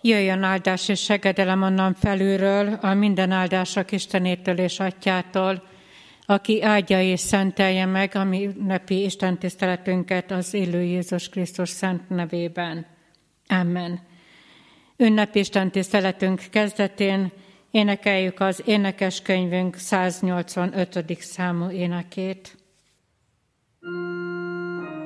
Jöjjön áldás és segedelem onnan felülről, a minden áldások Istenétől és Atyától, aki áldja és szentelje meg a mi nepi Isten tiszteletünket az élő Jézus Krisztus szent nevében. Amen. Ünnep Isten tiszteletünk kezdetén énekeljük az énekeskönyvünk 185. számú énekét. thank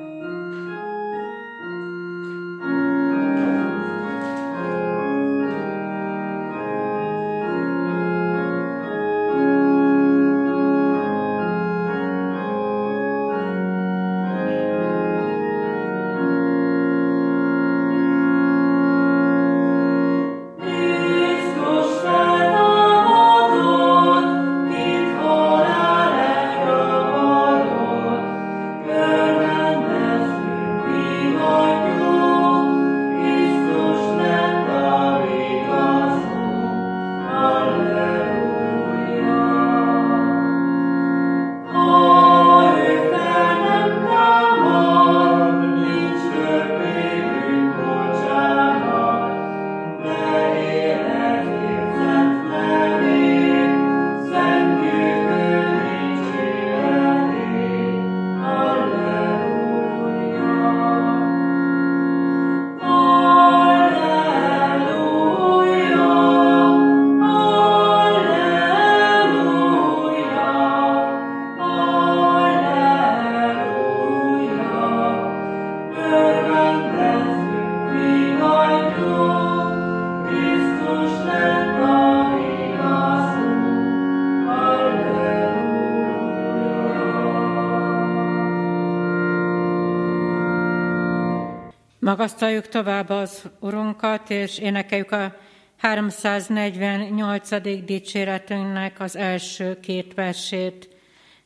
Magasztaljuk tovább az Urunkat, és énekeljük a 348. dicséretünknek az első két versét.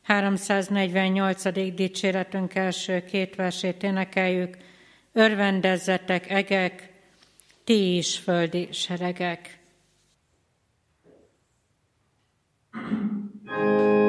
348. dicséretünk első két versét énekeljük. Örvendezzetek egek, ti is földi seregek. thank you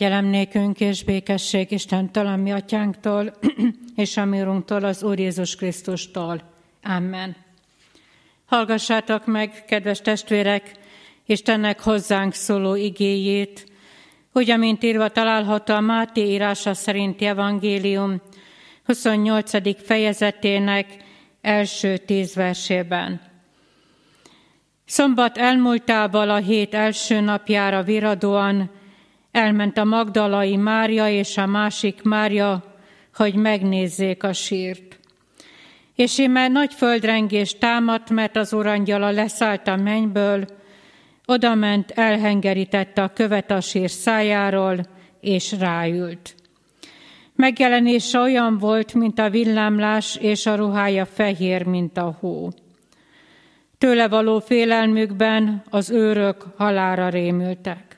Kegyelem nékünk és békesség Istentől, a mi atyánktól, és a mi urunktól, az Úr Jézus Krisztustól. Amen. Hallgassátok meg, kedves testvérek, Istennek hozzánk szóló igéjét, úgy, amint írva található a Máté írása szerinti evangélium 28. fejezetének első tíz versében. Szombat elmúltával a hét első napjára viradóan Elment a Magdalai Mária és a másik Mária, hogy megnézzék a sírt. És íme nagy földrengés támadt, mert az urangyala leszállt a mennyből, odament, elhengerítette a követ a sír szájáról, és ráült. Megjelenése olyan volt, mint a villámlás, és a ruhája fehér, mint a hó. Tőle való félelmükben az őrök halára rémültek.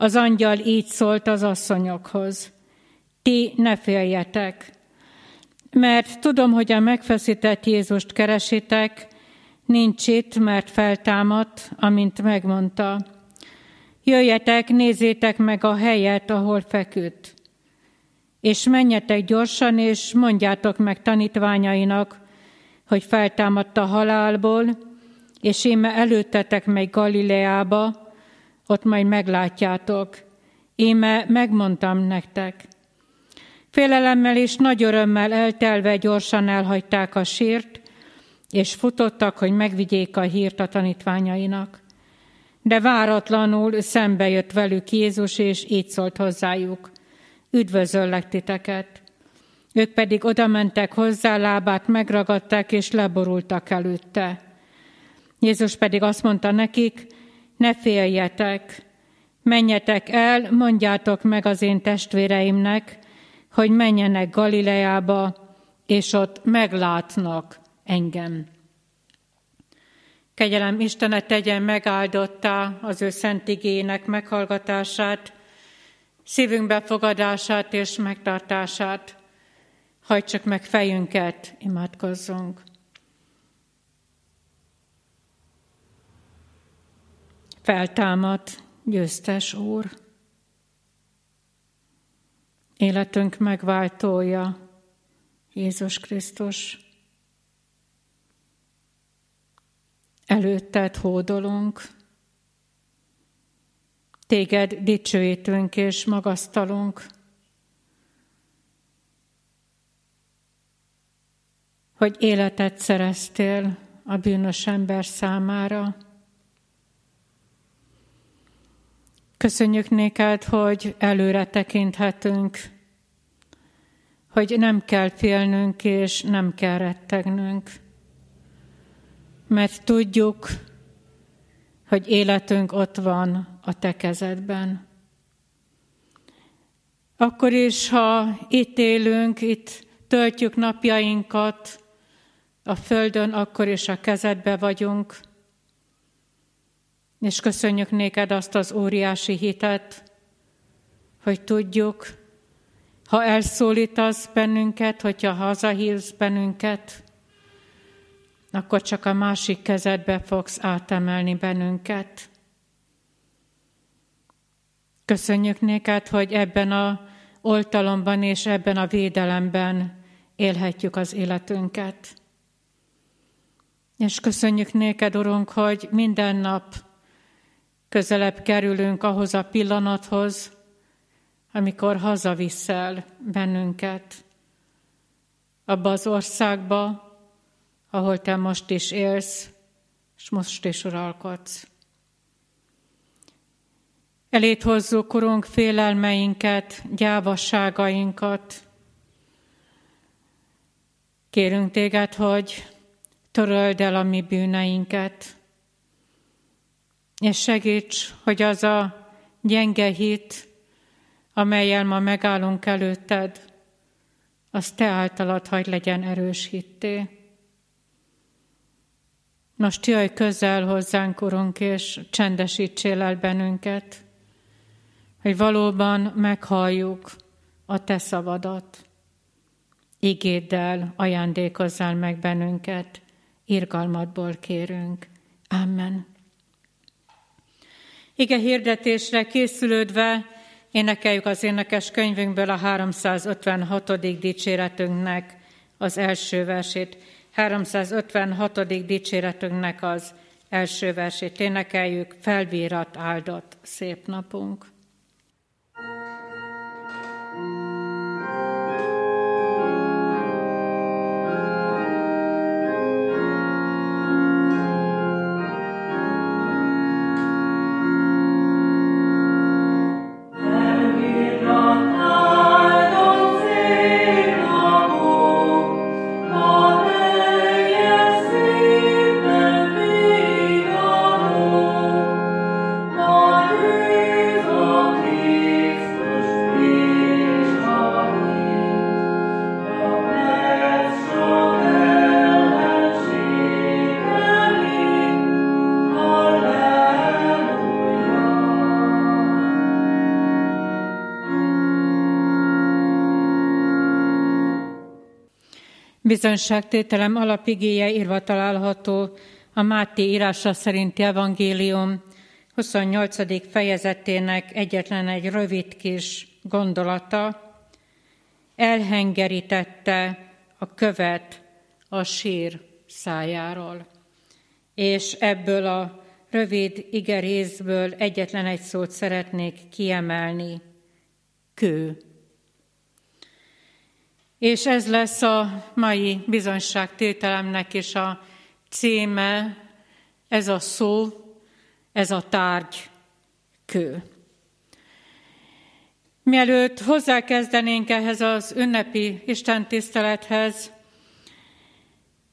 Az angyal így szólt az asszonyokhoz. Ti ne féljetek, mert tudom, hogy a megfeszített Jézust keresitek, nincs itt, mert feltámadt, amint megmondta. Jöjjetek, nézzétek meg a helyet, ahol feküdt. És menjetek gyorsan, és mondjátok meg tanítványainak, hogy feltámadt a halálból, és én előttetek meg Galileába, ott majd meglátjátok. Én megmondtam nektek. Félelemmel és nagy örömmel eltelve gyorsan elhagyták a sírt, és futottak, hogy megvigyék a hírt a tanítványainak. De váratlanul szembe jött velük Jézus, és így szólt hozzájuk. Üdvözöllek titeket! Ők pedig odamentek hozzá, lábát megragadták, és leborultak előtte. Jézus pedig azt mondta nekik, ne féljetek, menjetek el, mondjátok meg az én testvéreimnek, hogy menjenek Galileába, és ott meglátnak engem. Kegyelem Istenet tegyen megáldotta az ő szent igének meghallgatását, szívünk befogadását és megtartását. Hajtsuk meg fejünket, imádkozzunk. Feltámadt, győztes Úr, életünk megváltója, Jézus Krisztus. Előtted hódolunk, téged dicsőítünk és magasztalunk, hogy életet szereztél a bűnös ember számára. Köszönjük néked, hogy előre tekinthetünk, hogy nem kell félnünk és nem kell rettegnünk, mert tudjuk, hogy életünk ott van a te kezedben. Akkor is, ha itt élünk, itt töltjük napjainkat a földön, akkor is a kezedbe vagyunk, és köszönjük néked azt az óriási hitet, hogy tudjuk, ha elszólítasz bennünket, hogyha hazahívsz bennünket, akkor csak a másik kezedbe fogsz átemelni bennünket. Köszönjük néked, hogy ebben a oltalomban és ebben a védelemben élhetjük az életünket. És köszönjük néked, Urunk, hogy minden nap közelebb kerülünk ahhoz a pillanathoz, amikor hazaviszel bennünket abba az országba, ahol te most is élsz, és most is uralkodsz. Elét hozzuk, Urunk, félelmeinket, gyávasságainkat. Kérünk téged, hogy töröld el a mi bűneinket, és segíts, hogy az a gyenge hit, amelyel ma megállunk előtted, az te általad hagy legyen erős hitté. Most jöjj közel hozzánk, Urunk, és csendesítsél el bennünket, hogy valóban meghalljuk a Te szavadat. Igéddel ajándékozzál meg bennünket, irgalmadból kérünk. Amen. Ige hirdetésre készülődve énekeljük az énekes könyvünkből a 356. dicséretünknek az első versét. 356. dicséretünknek az első versét énekeljük, felvírat áldott szép napunk. Bizonyságtételem alapigéje írva található a Máté írása szerinti evangélium 28. fejezetének egyetlen egy rövid kis gondolata, elhengerítette a követ a sír szájáról. És ebből a rövid igerészből egyetlen egy szót szeretnék kiemelni. Kő. És ez lesz a mai bizonyságtételemnek is a címe, ez a szó, ez a tárgy, kő. Mielőtt hozzákezdenénk ehhez az ünnepi istentisztelethez,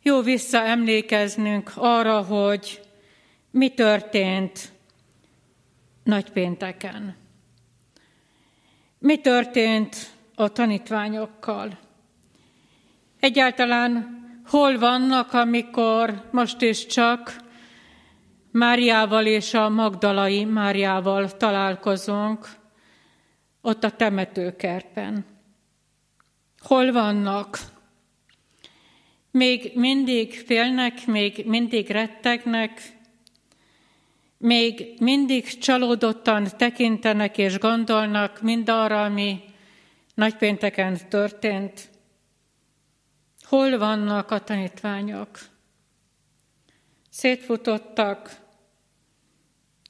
jó visszaemlékeznünk arra, hogy mi történt nagypénteken. Mi történt a tanítványokkal? Egyáltalán hol vannak, amikor most is csak Máriával és a Magdalai Máriával találkozunk, ott a temetőkerpen. Hol vannak? Még mindig félnek, még mindig rettegnek, még mindig csalódottan tekintenek és gondolnak mindarra, ami nagypénteken történt. Hol vannak a tanítványok? Szétfutottak,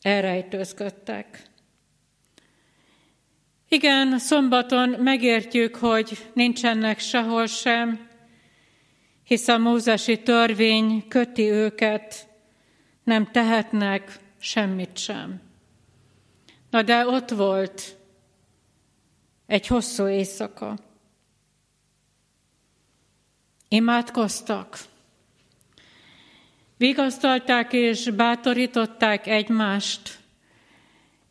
elrejtőzködtek. Igen, szombaton megértjük, hogy nincsenek sehol sem, hisz a mózesi törvény köti őket, nem tehetnek semmit sem. Na de ott volt egy hosszú éjszaka. Imádkoztak. Vigasztalták és bátorították egymást.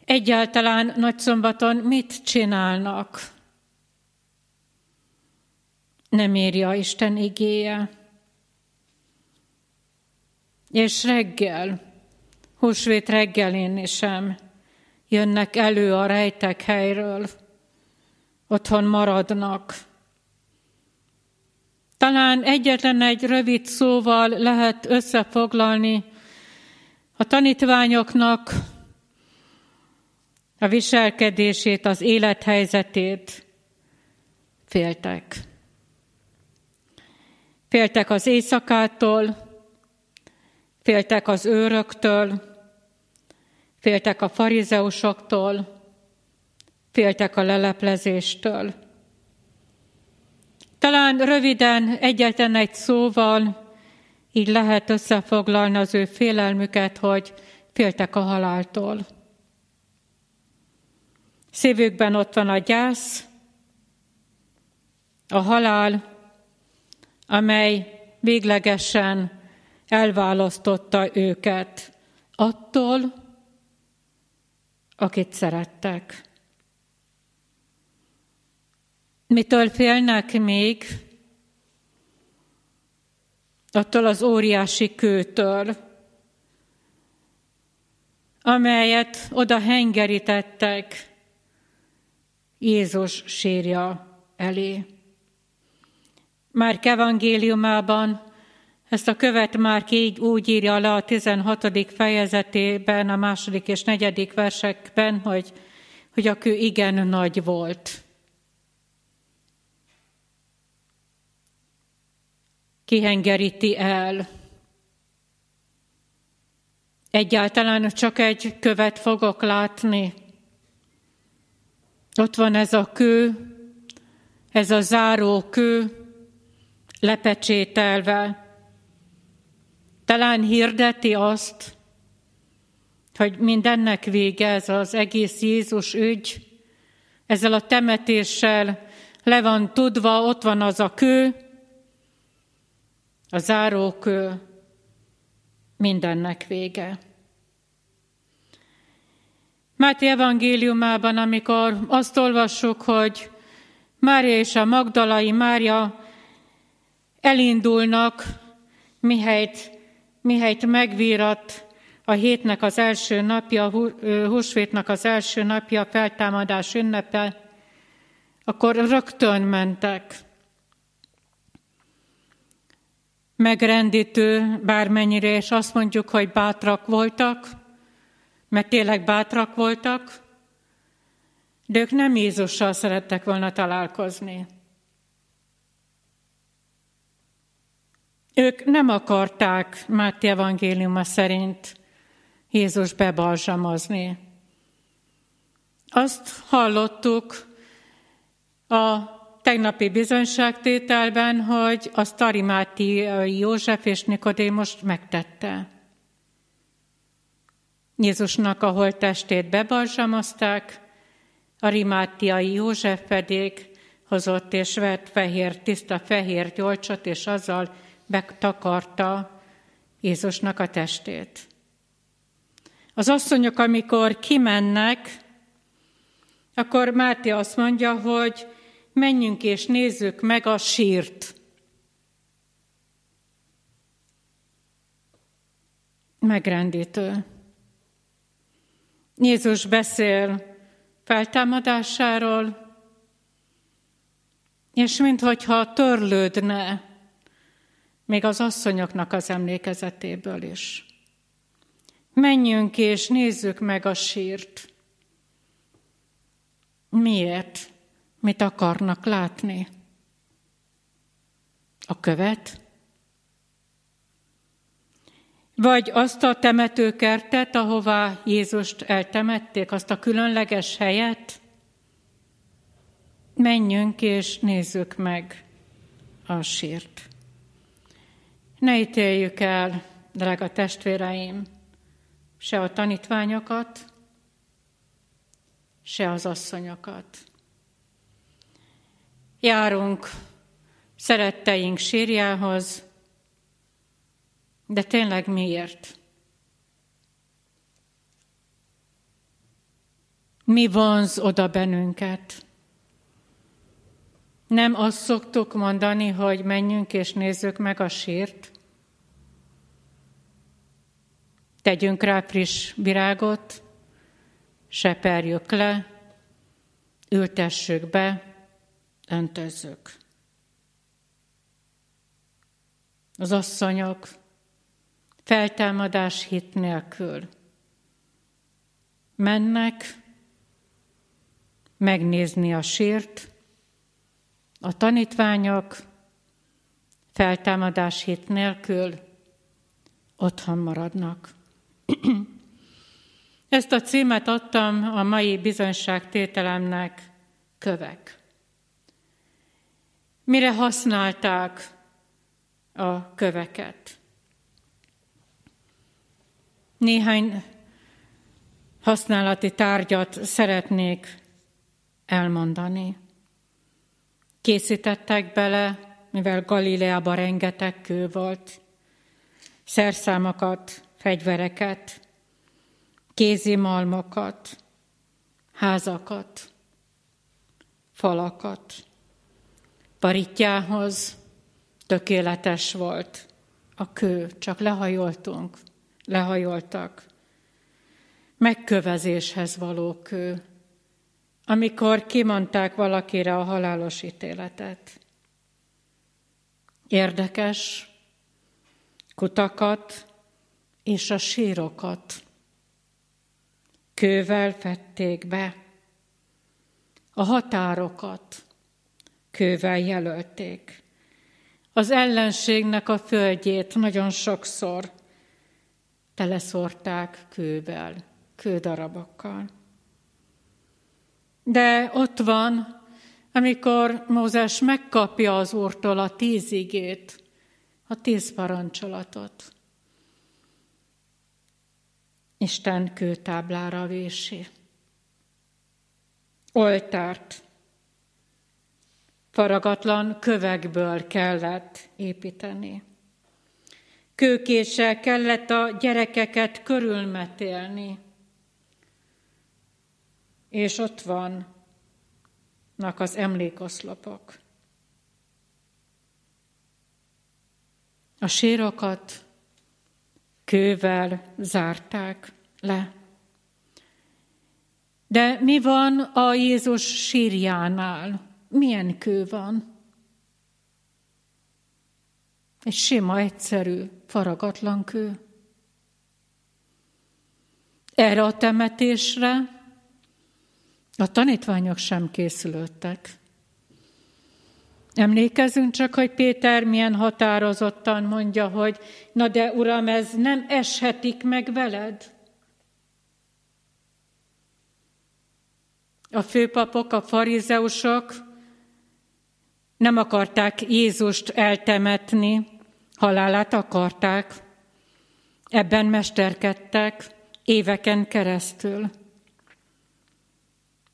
Egyáltalán nagyszombaton mit csinálnak? Nem írja Isten igéje. És reggel, húsvét reggelén sem jönnek elő a rejtek helyről, otthon maradnak, talán egyetlen egy rövid szóval lehet összefoglalni a tanítványoknak a viselkedését, az élethelyzetét. Féltek. Féltek az éjszakától, féltek az őröktől, féltek a farizeusoktól, féltek a leleplezéstől. Talán röviden egyetlen egy szóval így lehet összefoglalni az ő félelmüket, hogy féltek a haláltól. Szívükben ott van a gyász, a halál, amely véglegesen elválasztotta őket attól, akit szerettek. Mitől félnek még? Attól az óriási kőtől, amelyet oda hengerítettek Jézus sírja elé. Már evangéliumában ezt a követ már így úgy írja le a 16. fejezetében, a második és negyedik versekben, hogy, hogy a kő igen nagy volt. Kihengeríti el. Egyáltalán csak egy követ fogok látni. Ott van ez a kő, ez a záró kő, lepecsételve. Talán hirdeti azt, hogy mindennek vége ez az egész Jézus ügy, ezzel a temetéssel le van tudva, ott van az a kő, a zárókő mindennek vége. Máté evangéliumában, amikor azt olvassuk, hogy Mária és a Magdalai Mária elindulnak, mihelyt, mihelyt megvírat a hétnek az első napja, húsvétnak az első napja, feltámadás ünnepe, akkor rögtön mentek megrendítő, bármennyire, és azt mondjuk, hogy bátrak voltak, mert tényleg bátrak voltak, de ők nem Jézussal szerettek volna találkozni. Ők nem akarták Máté evangéliuma szerint Jézus bebalzsamozni. Azt hallottuk a tegnapi bizonyságtételben, hogy a Starimáti József és Nikodémos megtette. Jézusnak a holttestét bebalzsamozták, a rimátiai József pedig hozott és vett fehér, tiszta fehér gyolcsot, és azzal betakarta Jézusnak a testét. Az asszonyok, amikor kimennek, akkor Máté azt mondja, hogy menjünk és nézzük meg a sírt. Megrendítő. Jézus beszél feltámadásáról, és minthogyha törlődne még az asszonyoknak az emlékezetéből is. Menjünk és nézzük meg a sírt. Miért? Mit akarnak látni? A követ? Vagy azt a temetőkertet, ahová Jézust eltemették, azt a különleges helyet? Menjünk és nézzük meg a sírt. Ne ítéljük el, drága testvéreim, se a tanítványokat, se az asszonyokat. Járunk szeretteink sírjához, de tényleg miért? Mi vonz oda bennünket? Nem azt szoktuk mondani, hogy menjünk és nézzük meg a sírt? Tegyünk rá friss virágot, seperjük le, ültessük be, öntözzük. Az asszonyok feltámadás hit nélkül mennek megnézni a sírt, a tanítványok feltámadás hit nélkül otthon maradnak. Ezt a címet adtam a mai bizonyságtételemnek kövek. Mire használták a köveket? Néhány használati tárgyat szeretnék elmondani. Készítettek bele, mivel Galileában rengeteg kő volt, szerszámokat, fegyvereket, kézimalmokat, házakat, falakat. Paritjához tökéletes volt a kő, csak lehajoltunk, lehajoltak. Megkövezéshez való kő, amikor kimondták valakire a halálos ítéletet. Érdekes, kutakat és a sírokat kővel fették be, a határokat kővel jelölték. Az ellenségnek a földjét nagyon sokszor teleszorták kővel, kődarabokkal. De ott van, amikor Mózes megkapja az Úrtól a tíz igét, a tíz parancsolatot. Isten kőtáblára vési. Oltárt faragatlan kövekből kellett építeni. Kőkéssel kellett a gyerekeket körülmetélni. És ott vannak az emlékoszlopok. A sírokat kővel zárták le. De mi van a Jézus sírjánál? Milyen kő van? Egy sima, egyszerű, faragatlan kő. Erre a temetésre a tanítványok sem készülődtek. Emlékezünk csak, hogy Péter milyen határozottan mondja, hogy na de uram, ez nem eshetik meg veled. A főpapok, a farizeusok nem akarták Jézust eltemetni, halálát akarták. Ebben mesterkedtek éveken keresztül.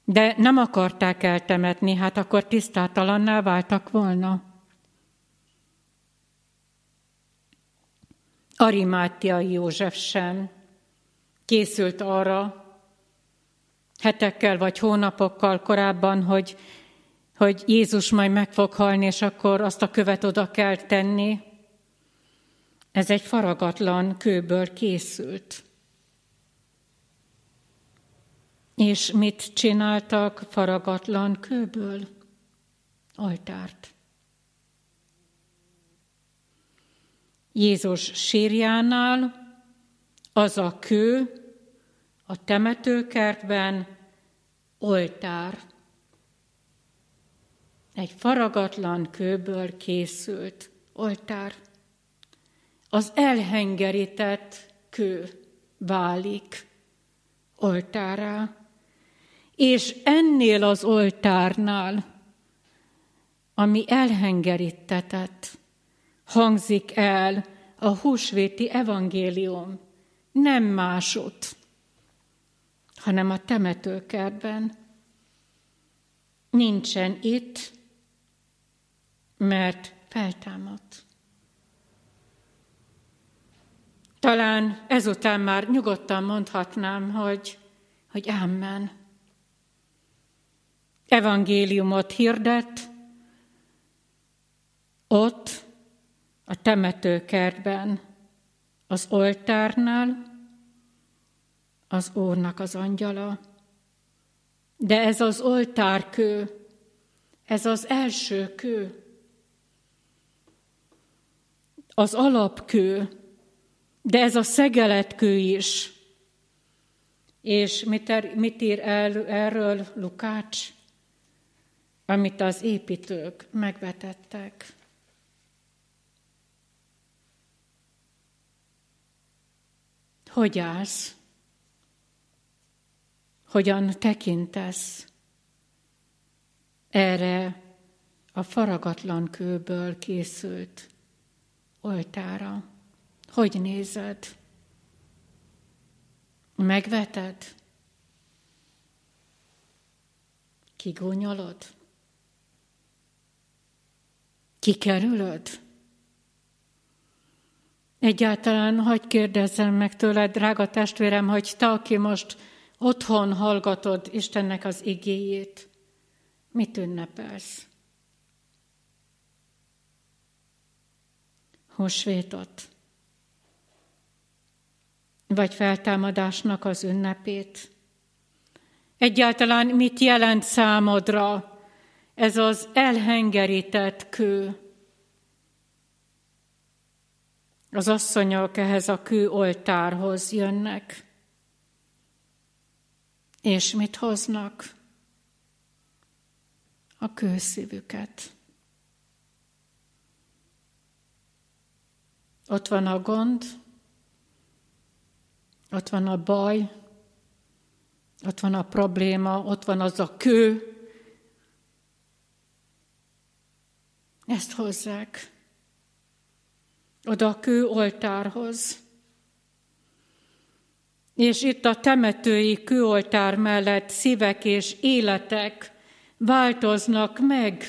De nem akarták eltemetni, hát akkor tisztátalanná váltak volna. Arimátiai József sem készült arra, hetekkel vagy hónapokkal korábban, hogy, hogy Jézus majd meg fog halni, és akkor azt a követ oda kell tenni. Ez egy faragatlan kőből készült. És mit csináltak faragatlan kőből? Altárt. Jézus sírjánál az a kő a temetőkertben oltár. Egy faragatlan kőből készült oltár. Az elhengerített kő válik oltárá és ennél az oltárnál, ami elhengerítetett, hangzik el a húsvéti evangélium, nem másot, hanem a temetőkertben. Nincsen itt, mert feltámadt. Talán ezután már nyugodtan mondhatnám, hogy, hogy Amen evangéliumot hirdet, ott a temetőkertben, az oltárnál, az Úrnak az angyala. De ez az oltárkő, ez az első kő, az alapkő, de ez a szegeletkő is. És mit, er, mit ír el, erről Lukács? amit az építők megvetettek. Hogy állsz? Hogyan tekintesz erre a faragatlan kőből készült oltára? Hogy nézed? Megveted? Kigúnyolod? Kikerülöd? Egyáltalán hagyj kérdezzem meg tőled, drága testvérem, hogy te, aki most otthon hallgatod Istennek az igéjét, mit ünnepelsz? Húsvétot? Vagy feltámadásnak az ünnepét? Egyáltalán mit jelent számodra ez az elhengerített kő. Az asszonyok ehhez a kő oltárhoz jönnek. És mit hoznak? A kőszívüket. Ott van a gond, ott van a baj, ott van a probléma, ott van az a kő, Ezt hozzák oda a kő oltárhoz. És itt a temetői kőoltár mellett szívek és életek változnak meg.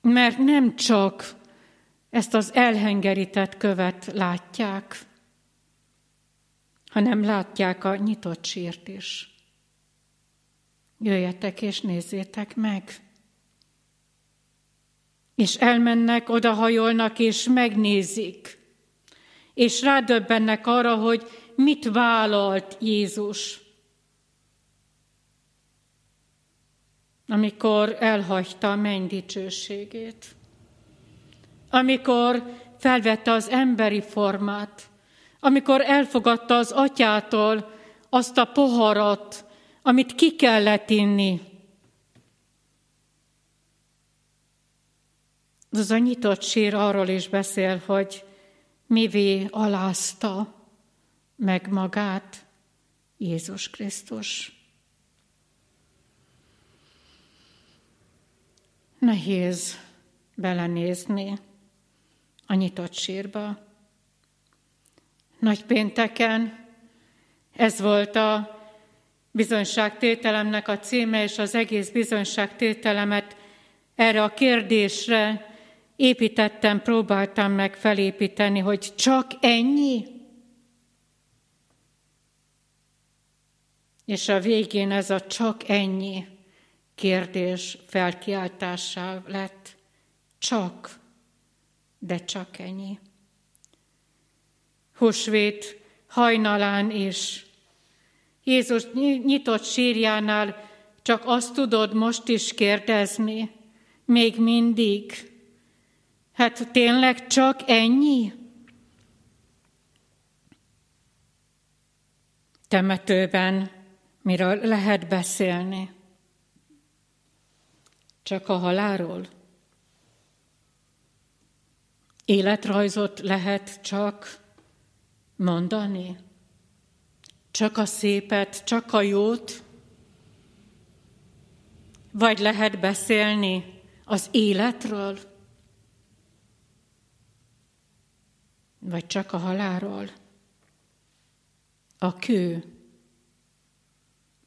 Mert nem csak ezt az elhengerített követ látják, hanem látják a nyitott sírt is. Jöjjetek és nézzétek meg! és elmennek, odahajolnak, és megnézik, és rádöbbennek arra, hogy mit vállalt Jézus, amikor elhagyta a menny dicsőségét. Amikor felvette az emberi formát, amikor elfogadta az atyától azt a poharat, amit ki kellett inni. Az a nyitott sír arról is beszél, hogy mivé alázta meg magát Jézus Krisztus. Nehéz belenézni a nyitott sírba. Nagy pénteken ez volt a bizonyságtételemnek a címe, és az egész bizonyságtételemet erre a kérdésre építettem, próbáltam meg felépíteni, hogy csak ennyi? És a végén ez a csak ennyi kérdés felkiáltássá lett. Csak, de csak ennyi. Húsvét hajnalán is. Jézus nyitott sírjánál csak azt tudod most is kérdezni, még mindig. Hát tényleg csak ennyi? Temetőben miről lehet beszélni? Csak a halálról? Életrajzot lehet csak mondani? Csak a szépet, csak a jót? Vagy lehet beszélni az életről? Vagy csak a halálról? A kő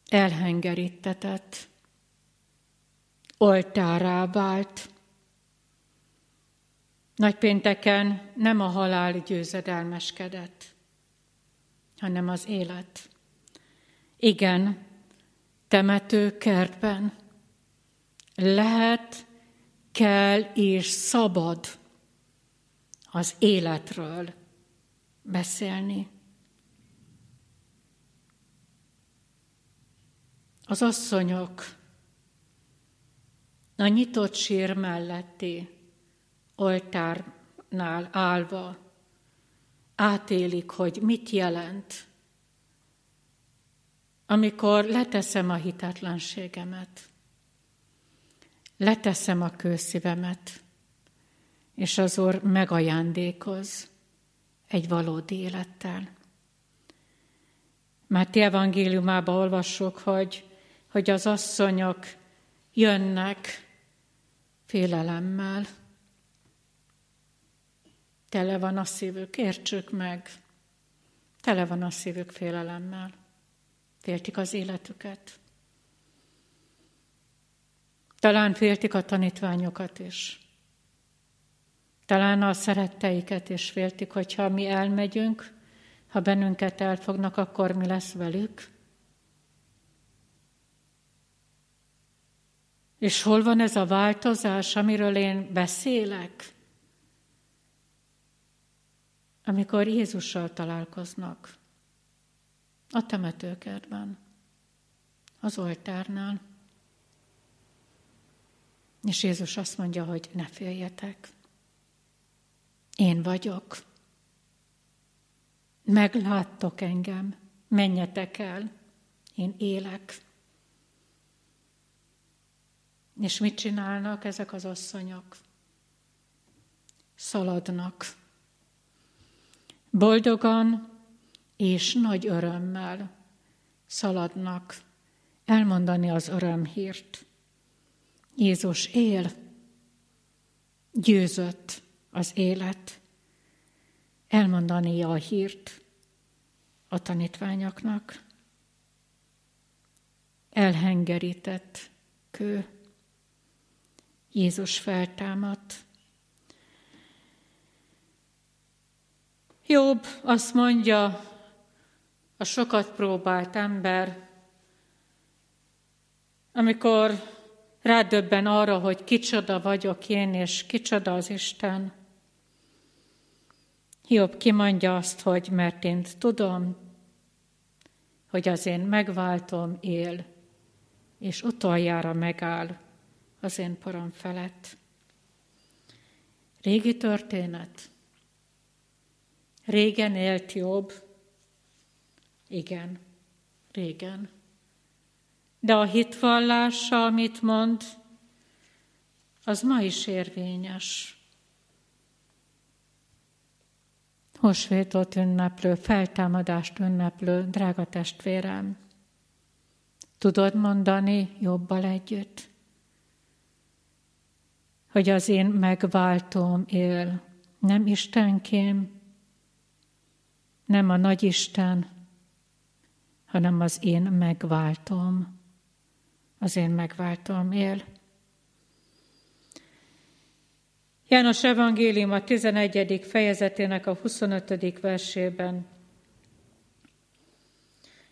elhengerítetett, oltárá vált. Nagypénteken nem a halál győzedelmeskedett, hanem az élet. Igen, temető kertben lehet, kell és szabad az életről beszélni. Az asszonyok a nyitott sír melletti oltárnál állva átélik, hogy mit jelent, amikor leteszem a hitetlenségemet, leteszem a kőszívemet, és az Úr megajándékoz egy valódi élettel. Máté evangéliumában olvassuk, hogy, hogy az asszonyok jönnek félelemmel. Tele van a szívük, értsük meg, tele van a szívük félelemmel. Féltik az életüket. Talán féltik a tanítványokat is. Talán a szeretteiket is féltik, hogyha mi elmegyünk, ha bennünket elfognak, akkor mi lesz velük. És hol van ez a változás, amiről én beszélek? Amikor Jézussal találkoznak. A temetőkertben. Az oltárnál. És Jézus azt mondja, hogy ne féljetek. Én vagyok. Megláttok engem. Menjetek el. Én élek. És mit csinálnak ezek az asszonyok? Szaladnak. Boldogan és nagy örömmel szaladnak elmondani az örömhírt. Jézus él, győzött az élet, elmondani a hírt a tanítványoknak. Elhengerített kő Jézus feltámadt. Jobb azt mondja a sokat próbált ember, amikor rádöbben arra, hogy kicsoda vagyok én, és kicsoda az Isten. Jobb kimondja azt, hogy mert én tudom, hogy az én megváltom él, és utoljára megáll az én param felett. Régi történet. Régen élt jobb. Igen, régen. De a hitvallása, amit mond, az ma is érvényes. Hosvétot ünneplő, feltámadást ünneplő, drága testvérem. Tudod mondani jobbal együtt, hogy az én megváltóm él, nem Istenkém, nem a nagyisten, hanem az én megváltom. Az én megváltom él. János Evangélium a 11. fejezetének a 25. versében.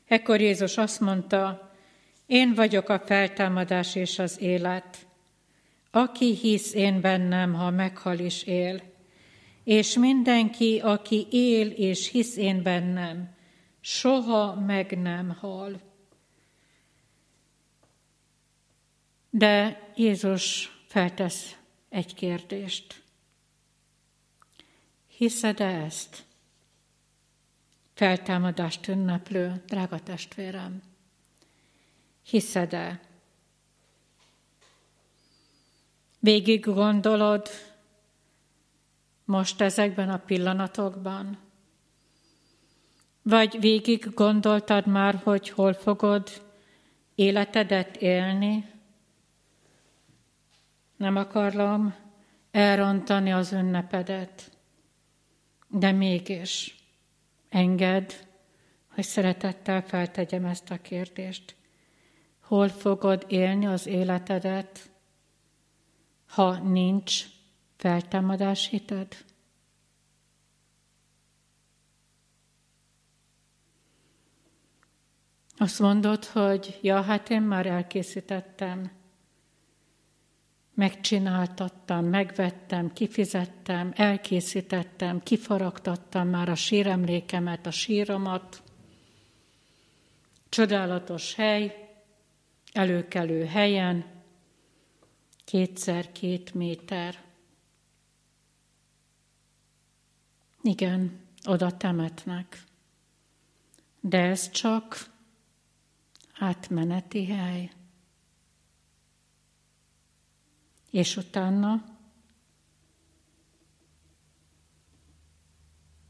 Ekkor Jézus azt mondta, én vagyok a feltámadás és az élet. Aki hisz én bennem, ha meghal is él, és mindenki, aki él és hisz én bennem, soha meg nem hal. De Jézus feltesz egy kérdést. Hiszed-e ezt? Feltámadást ünneplő, drága testvérem. Hiszed-e? Végig gondolod most ezekben a pillanatokban? Vagy végig gondoltad már, hogy hol fogod életedet élni? Nem akarlom elrontani az ünnepedet, de mégis engedd, hogy szeretettel feltegyem ezt a kérdést. Hol fogod élni az életedet, ha nincs feltámadás hited? Azt mondod, hogy ja, hát én már elkészítettem, megcsináltattam, megvettem, kifizettem, elkészítettem, kifaragtattam már a síremlékemet, a síromat. Csodálatos hely, előkelő helyen, kétszer két méter. Igen, oda temetnek. De ez csak átmeneti hely. És utána,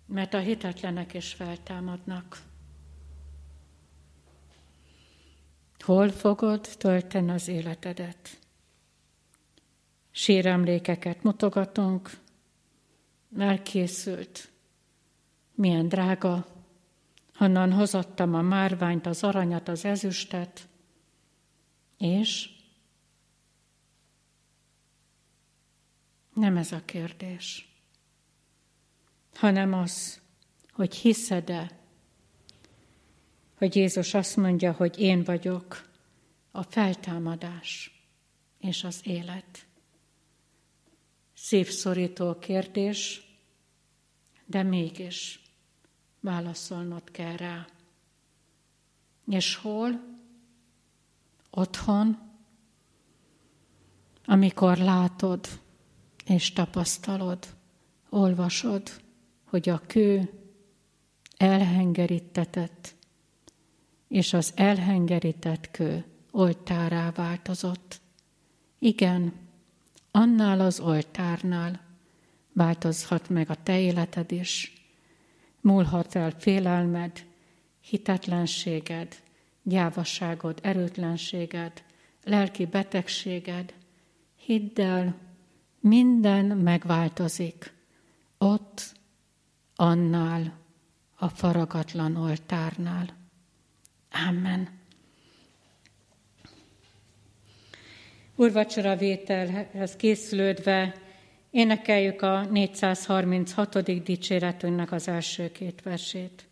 mert a hitetlenek is feltámadnak. Hol fogod tölteni az életedet? Síremlékeket mutogatunk, elkészült, milyen drága, honnan hozottam a márványt, az aranyat, az ezüstet, és? Nem ez a kérdés, hanem az, hogy hiszed-e, hogy Jézus azt mondja, hogy én vagyok a feltámadás és az élet. Szívszorító kérdés, de mégis válaszolnod kell rá. És hol? Otthon, amikor látod és tapasztalod, olvasod, hogy a kő elhengerítetett, és az elhengerített kő oltárá változott. Igen, annál az oltárnál változhat meg a te életed is, múlhat el félelmed, hitetlenséged, gyávaságod, erőtlenséged, lelki betegséged. Hidd el, minden megváltozik. Ott, annál, a faragatlan oltárnál. Amen. Urvacsora vételhez készülődve énekeljük a 436. dicséretünknek az első két versét.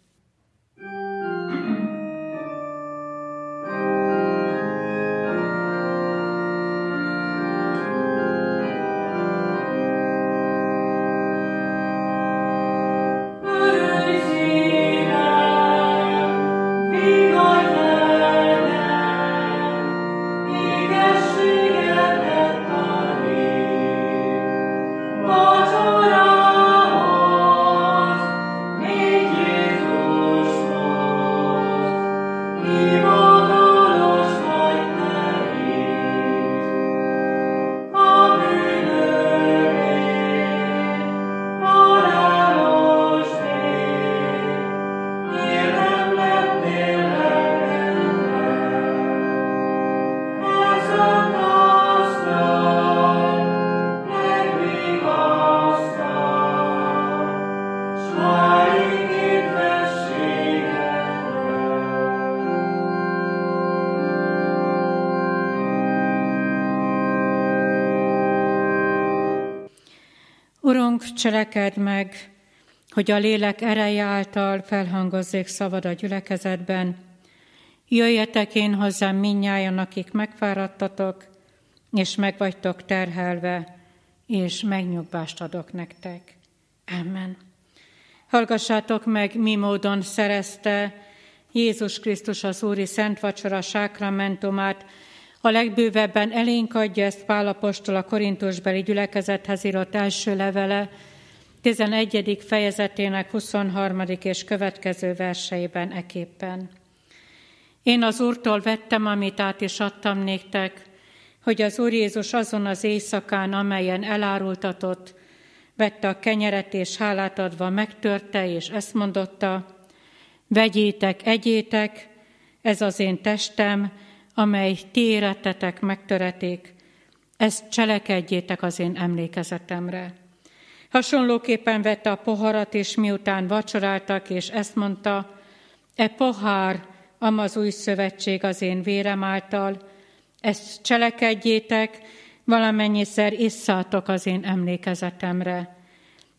Cseleked meg, hogy a lélek ereje által felhangozzék szavad a gyülekezetben. Jöjjetek én hozzám minnyájan, akik megfáradtatok, és meg terhelve, és megnyugvást adok nektek. Amen. Hallgassátok meg, mi módon szerezte Jézus Krisztus az Úri Szent Vacsora sákramentumát, a legbővebben elénk adja ezt Pálapostól a Korintusbeli gyülekezethez írott első levele, 11. fejezetének 23. és következő verseiben eképpen. Én az Úrtól vettem, amit át is adtam néktek, hogy az Úr Jézus azon az éjszakán, amelyen elárultatott, vette a kenyeret és hálát adva megtörte, és ezt mondotta, vegyétek, egyétek, ez az én testem, amely ti érettetek, megtöreték, ezt cselekedjétek az én emlékezetemre. Hasonlóképpen vette a poharat, és miután vacsoráltak, és ezt mondta, e pohár, am az új szövetség az én vérem által, ezt cselekedjétek, valamennyiszer isszátok az én emlékezetemre.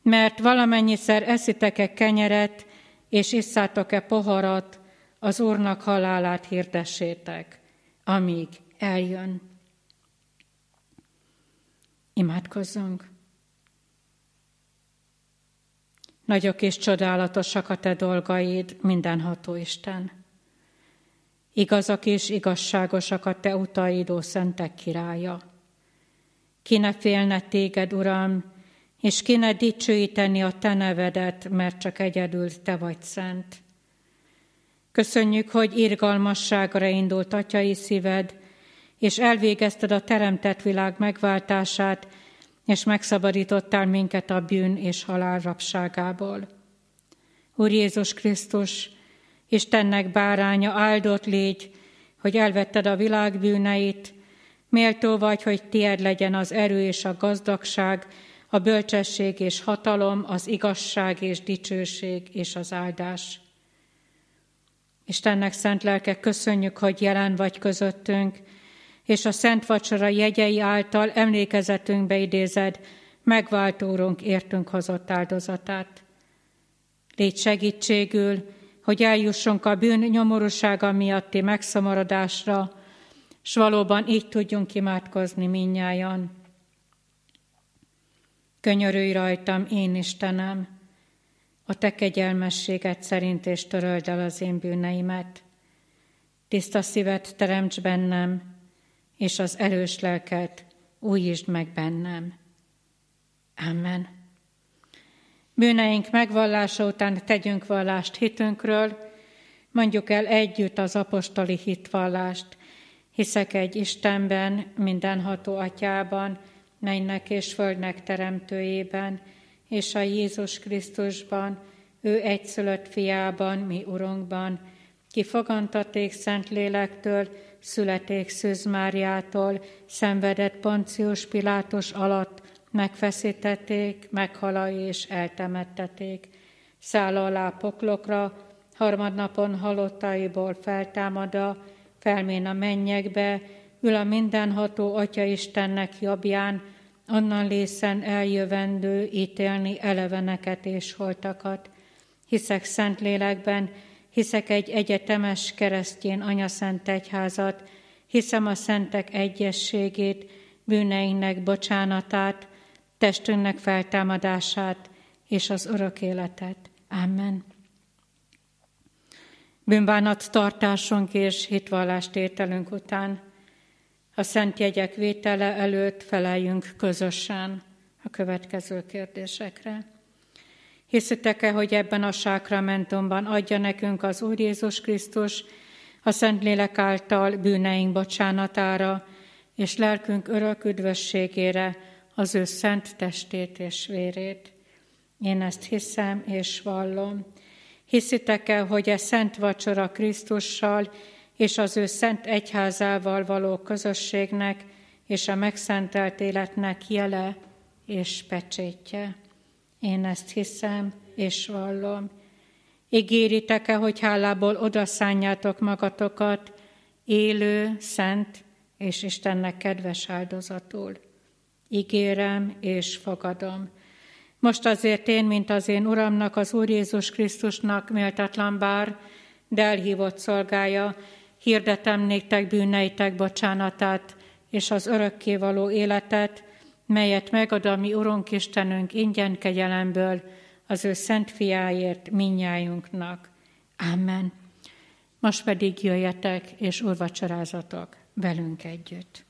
Mert valamennyiszer eszitek-e kenyeret, és isszátok-e poharat, az Úrnak halálát hirdessétek, amíg eljön. Imádkozzunk! Nagyok és csodálatosak a te dolgaid, mindenható Isten. Igazak és igazságosak a te utaid, ó szentek királya. Ki ne félne téged, Uram, és ki ne dicsőíteni a te nevedet, mert csak egyedül te vagy szent. Köszönjük, hogy irgalmasságra indult atyai szíved, és elvégezted a teremtett világ megváltását, és megszabadítottál minket a bűn és halál rabságából. Úr Jézus Krisztus, Istennek báránya, áldott légy, hogy elvetted a világ bűneit, méltó vagy, hogy tied legyen az erő és a gazdagság, a bölcsesség és hatalom, az igazság és dicsőség és az áldás. Istennek szent lelke, köszönjük, hogy jelen vagy közöttünk, és a Szent Vacsora jegyei által emlékezetünkbe idézed megváltórónk értünk hozott áldozatát. Légy segítségül, hogy eljussunk a bűn nyomorúsága miatti megszamaradásra, s valóban így tudjunk imádkozni minnyájan. Könyörülj rajtam, én Istenem, a te kegyelmességet szerint, és töröld el az én bűneimet. Tiszta szívet teremts bennem, és az erős lelket újítsd meg bennem. Amen. Bűneink megvallása után tegyünk vallást hitünkről, mondjuk el együtt az apostoli hitvallást. Hiszek egy Istenben, mindenható atyában, mennek és földnek teremtőjében, és a Jézus Krisztusban, ő egyszülött fiában, mi Urunkban, ki fogantaték szent lélektől, születék Szűz Máriától, szenvedett Poncius Pilátus alatt, megfeszítették, meghala és eltemetteték. Száll alá poklokra, harmadnapon halottaiból feltámada, felmén a mennyekbe, ül a mindenható Atya Istennek jobbján, onnan lészen eljövendő ítélni eleveneket és holtakat. Hiszek szent lélekben, hiszek egy egyetemes keresztjén anyaszent egyházat, hiszem a szentek egyességét, bűneinknek bocsánatát, testünknek feltámadását és az örök életet. Amen. Bűnbánat tartásunk és hitvallást ételünk után a szent jegyek vétele előtt feleljünk közösen a következő kérdésekre. Hiszitek-e, hogy ebben a sákramentumban adja nekünk az Úr Jézus Krisztus a Szentlélek által bűneink bocsánatára és lelkünk örök üdvösségére az ő szent testét és vérét? Én ezt hiszem és vallom. Hiszitek-e, hogy e szent vacsora Krisztussal és az ő szent egyházával való közösségnek és a megszentelt életnek jele és pecsétje? Én ezt hiszem és vallom. Ígéritek-e, hogy hálából odaszánjátok magatokat élő, szent és Istennek kedves áldozatul? Ígérem és fogadom. Most azért én, mint az én Uramnak, az Úr Jézus Krisztusnak méltatlan bár, de elhívott szolgája, hirdetem néktek bűneitek bocsánatát és az örökkévaló életet, melyet megad a mi Urunk Istenünk ingyen kegyelemből az ő szent fiáért minnyájunknak. Amen. Most pedig jöjjetek és urvacsorázatok velünk együtt.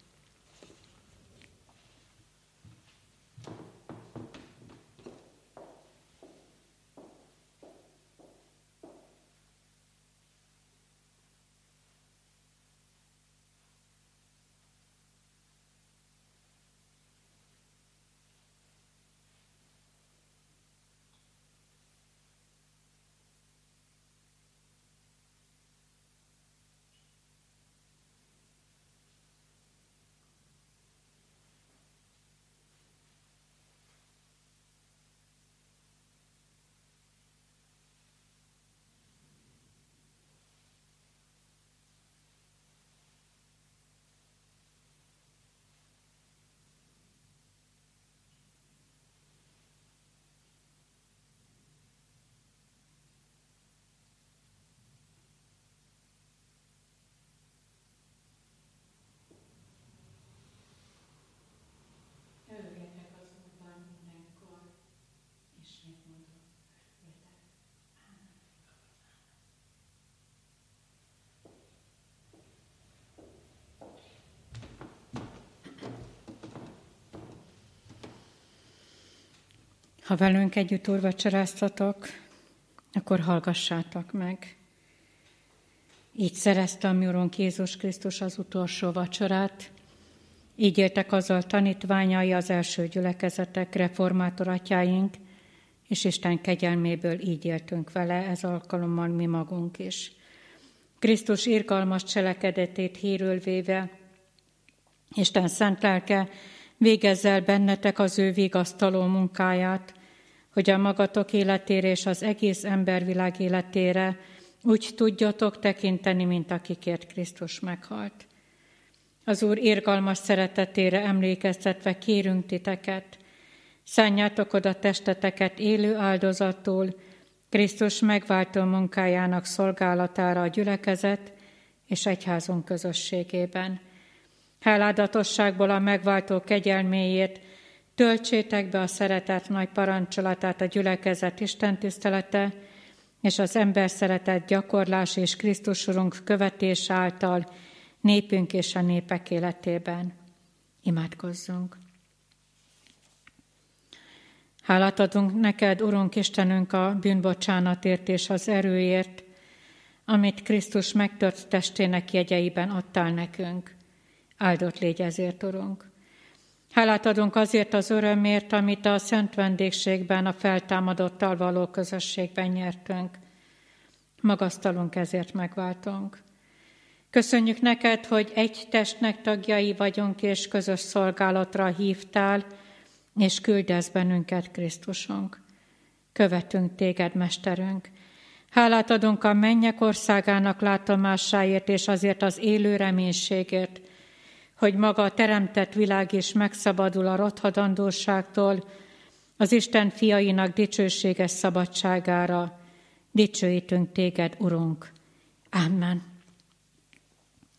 Ha velünk együtt úrvacsoráztatok, akkor hallgassátok meg. Így szerezte a mi Urunk Jézus Krisztus az utolsó vacsorát, így éltek azzal tanítványai az első gyülekezetek, reformátor atyáink, és Isten kegyelméből így éltünk vele, ez alkalommal mi magunk is. Krisztus irgalmas cselekedetét hírül véve, Isten szent lelke végezzel bennetek az ő vigasztaló munkáját, hogy a magatok életére és az egész embervilág életére úgy tudjatok tekinteni, mint akikért Krisztus meghalt. Az Úr irgalmas szeretetére emlékeztetve kérünk titeket, szánjátok oda testeteket élő áldozattól, Krisztus megváltó munkájának szolgálatára a gyülekezet és egyházunk közösségében. Háládatosságból a megváltó kegyelméért töltsétek be a szeretet nagy parancsolatát a gyülekezet Isten tisztelete és az ember szeretet gyakorlás és Krisztus Urunk követés által népünk és a népek életében. Imádkozzunk! Hálát adunk neked, Urunk Istenünk, a bűnbocsánatért és az erőért, amit Krisztus megtört testének jegyeiben adtál nekünk. Áldott légy ezért, Urunk. Hálát adunk azért az örömért, amit a szent vendégségben, a feltámadottal való közösségben nyertünk. Magasztalunk ezért megváltunk. Köszönjük neked, hogy egy testnek tagjai vagyunk, és közös szolgálatra hívtál, és küldesz bennünket, Krisztusunk. Követünk téged, Mesterünk. Hálát adunk a mennyek országának látomásáért, és azért az élő reménységért, hogy maga a teremtett világ is megszabadul a rothadandóságtól, az Isten fiainak dicsőséges szabadságára. Dicsőítünk téged, Urunk. Amen.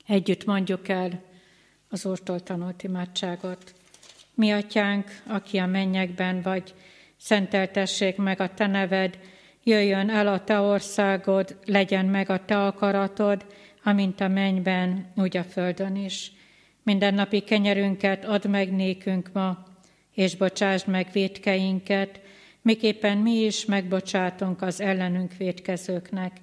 Együtt mondjuk el az Úrtól tanult imádságot. Mi atyánk, aki a mennyekben vagy, szenteltessék meg a te neved, jöjjön el a te országod, legyen meg a te akaratod, amint a mennyben, úgy a földön is. Mindennapi kenyerünket add meg nékünk ma, és bocsásd meg védkeinket, miképpen mi is megbocsátunk az ellenünk védkezőknek,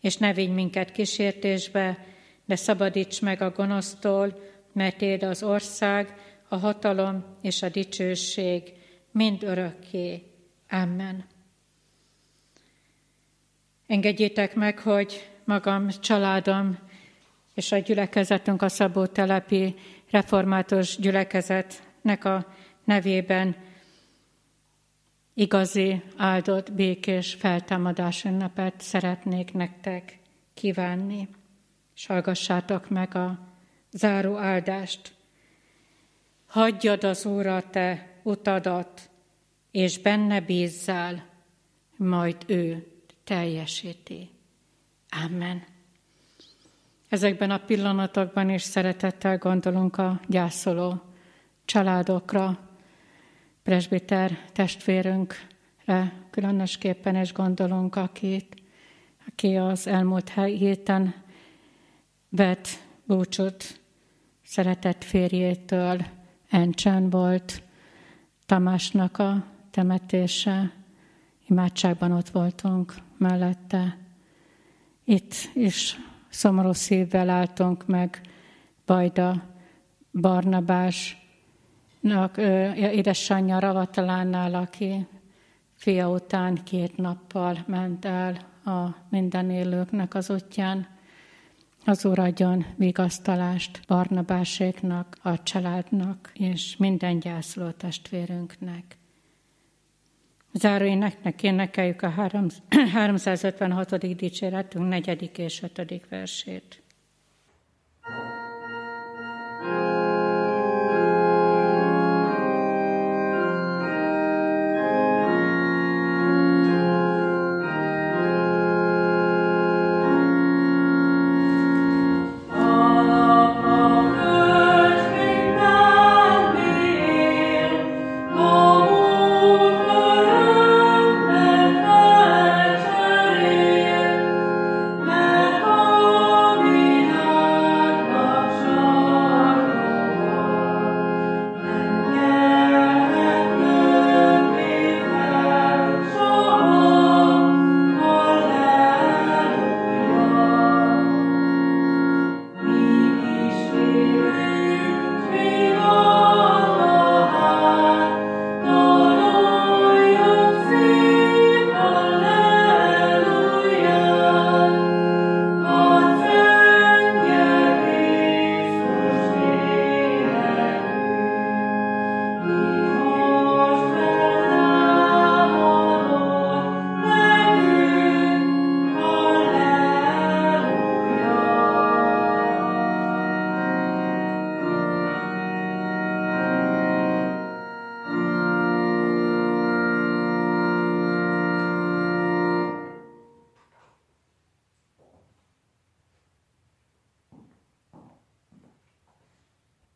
és ne vigy minket kísértésbe, de szabadíts meg a gonosztól, mert Éd az ország, a hatalom és a dicsőség mind örökké. Amen. Engedjétek meg, hogy magam, családom és a gyülekezetünk a Szabó telepi református gyülekezetnek a nevében igazi, áldott, békés feltámadás ünnepet szeretnék nektek kívánni. És hallgassátok meg a záró áldást. Hagyjad az Úr a te utadat, és benne bízzál, majd ő teljesíti. Amen. Ezekben a pillanatokban is szeretettel gondolunk a gyászoló családokra, presbiter testvérünkre különösképpen is gondolunk, akit, aki az elmúlt héten vett búcsút szeretett férjétől, Encsen volt Tamásnak a temetése, imádságban ott voltunk mellette. Itt is szomorú szívvel álltunk meg Bajda Barnabásnak, édesanyja Ravatalánnál, aki fia után két nappal ment el a minden élőknek az útján. Az Úr adjon vigasztalást Barnabáséknak, a családnak és minden gyászoló testvérünknek. Záró éneknek énekeljük a 356. dicséretünk negyedik és ötödik versét. thank you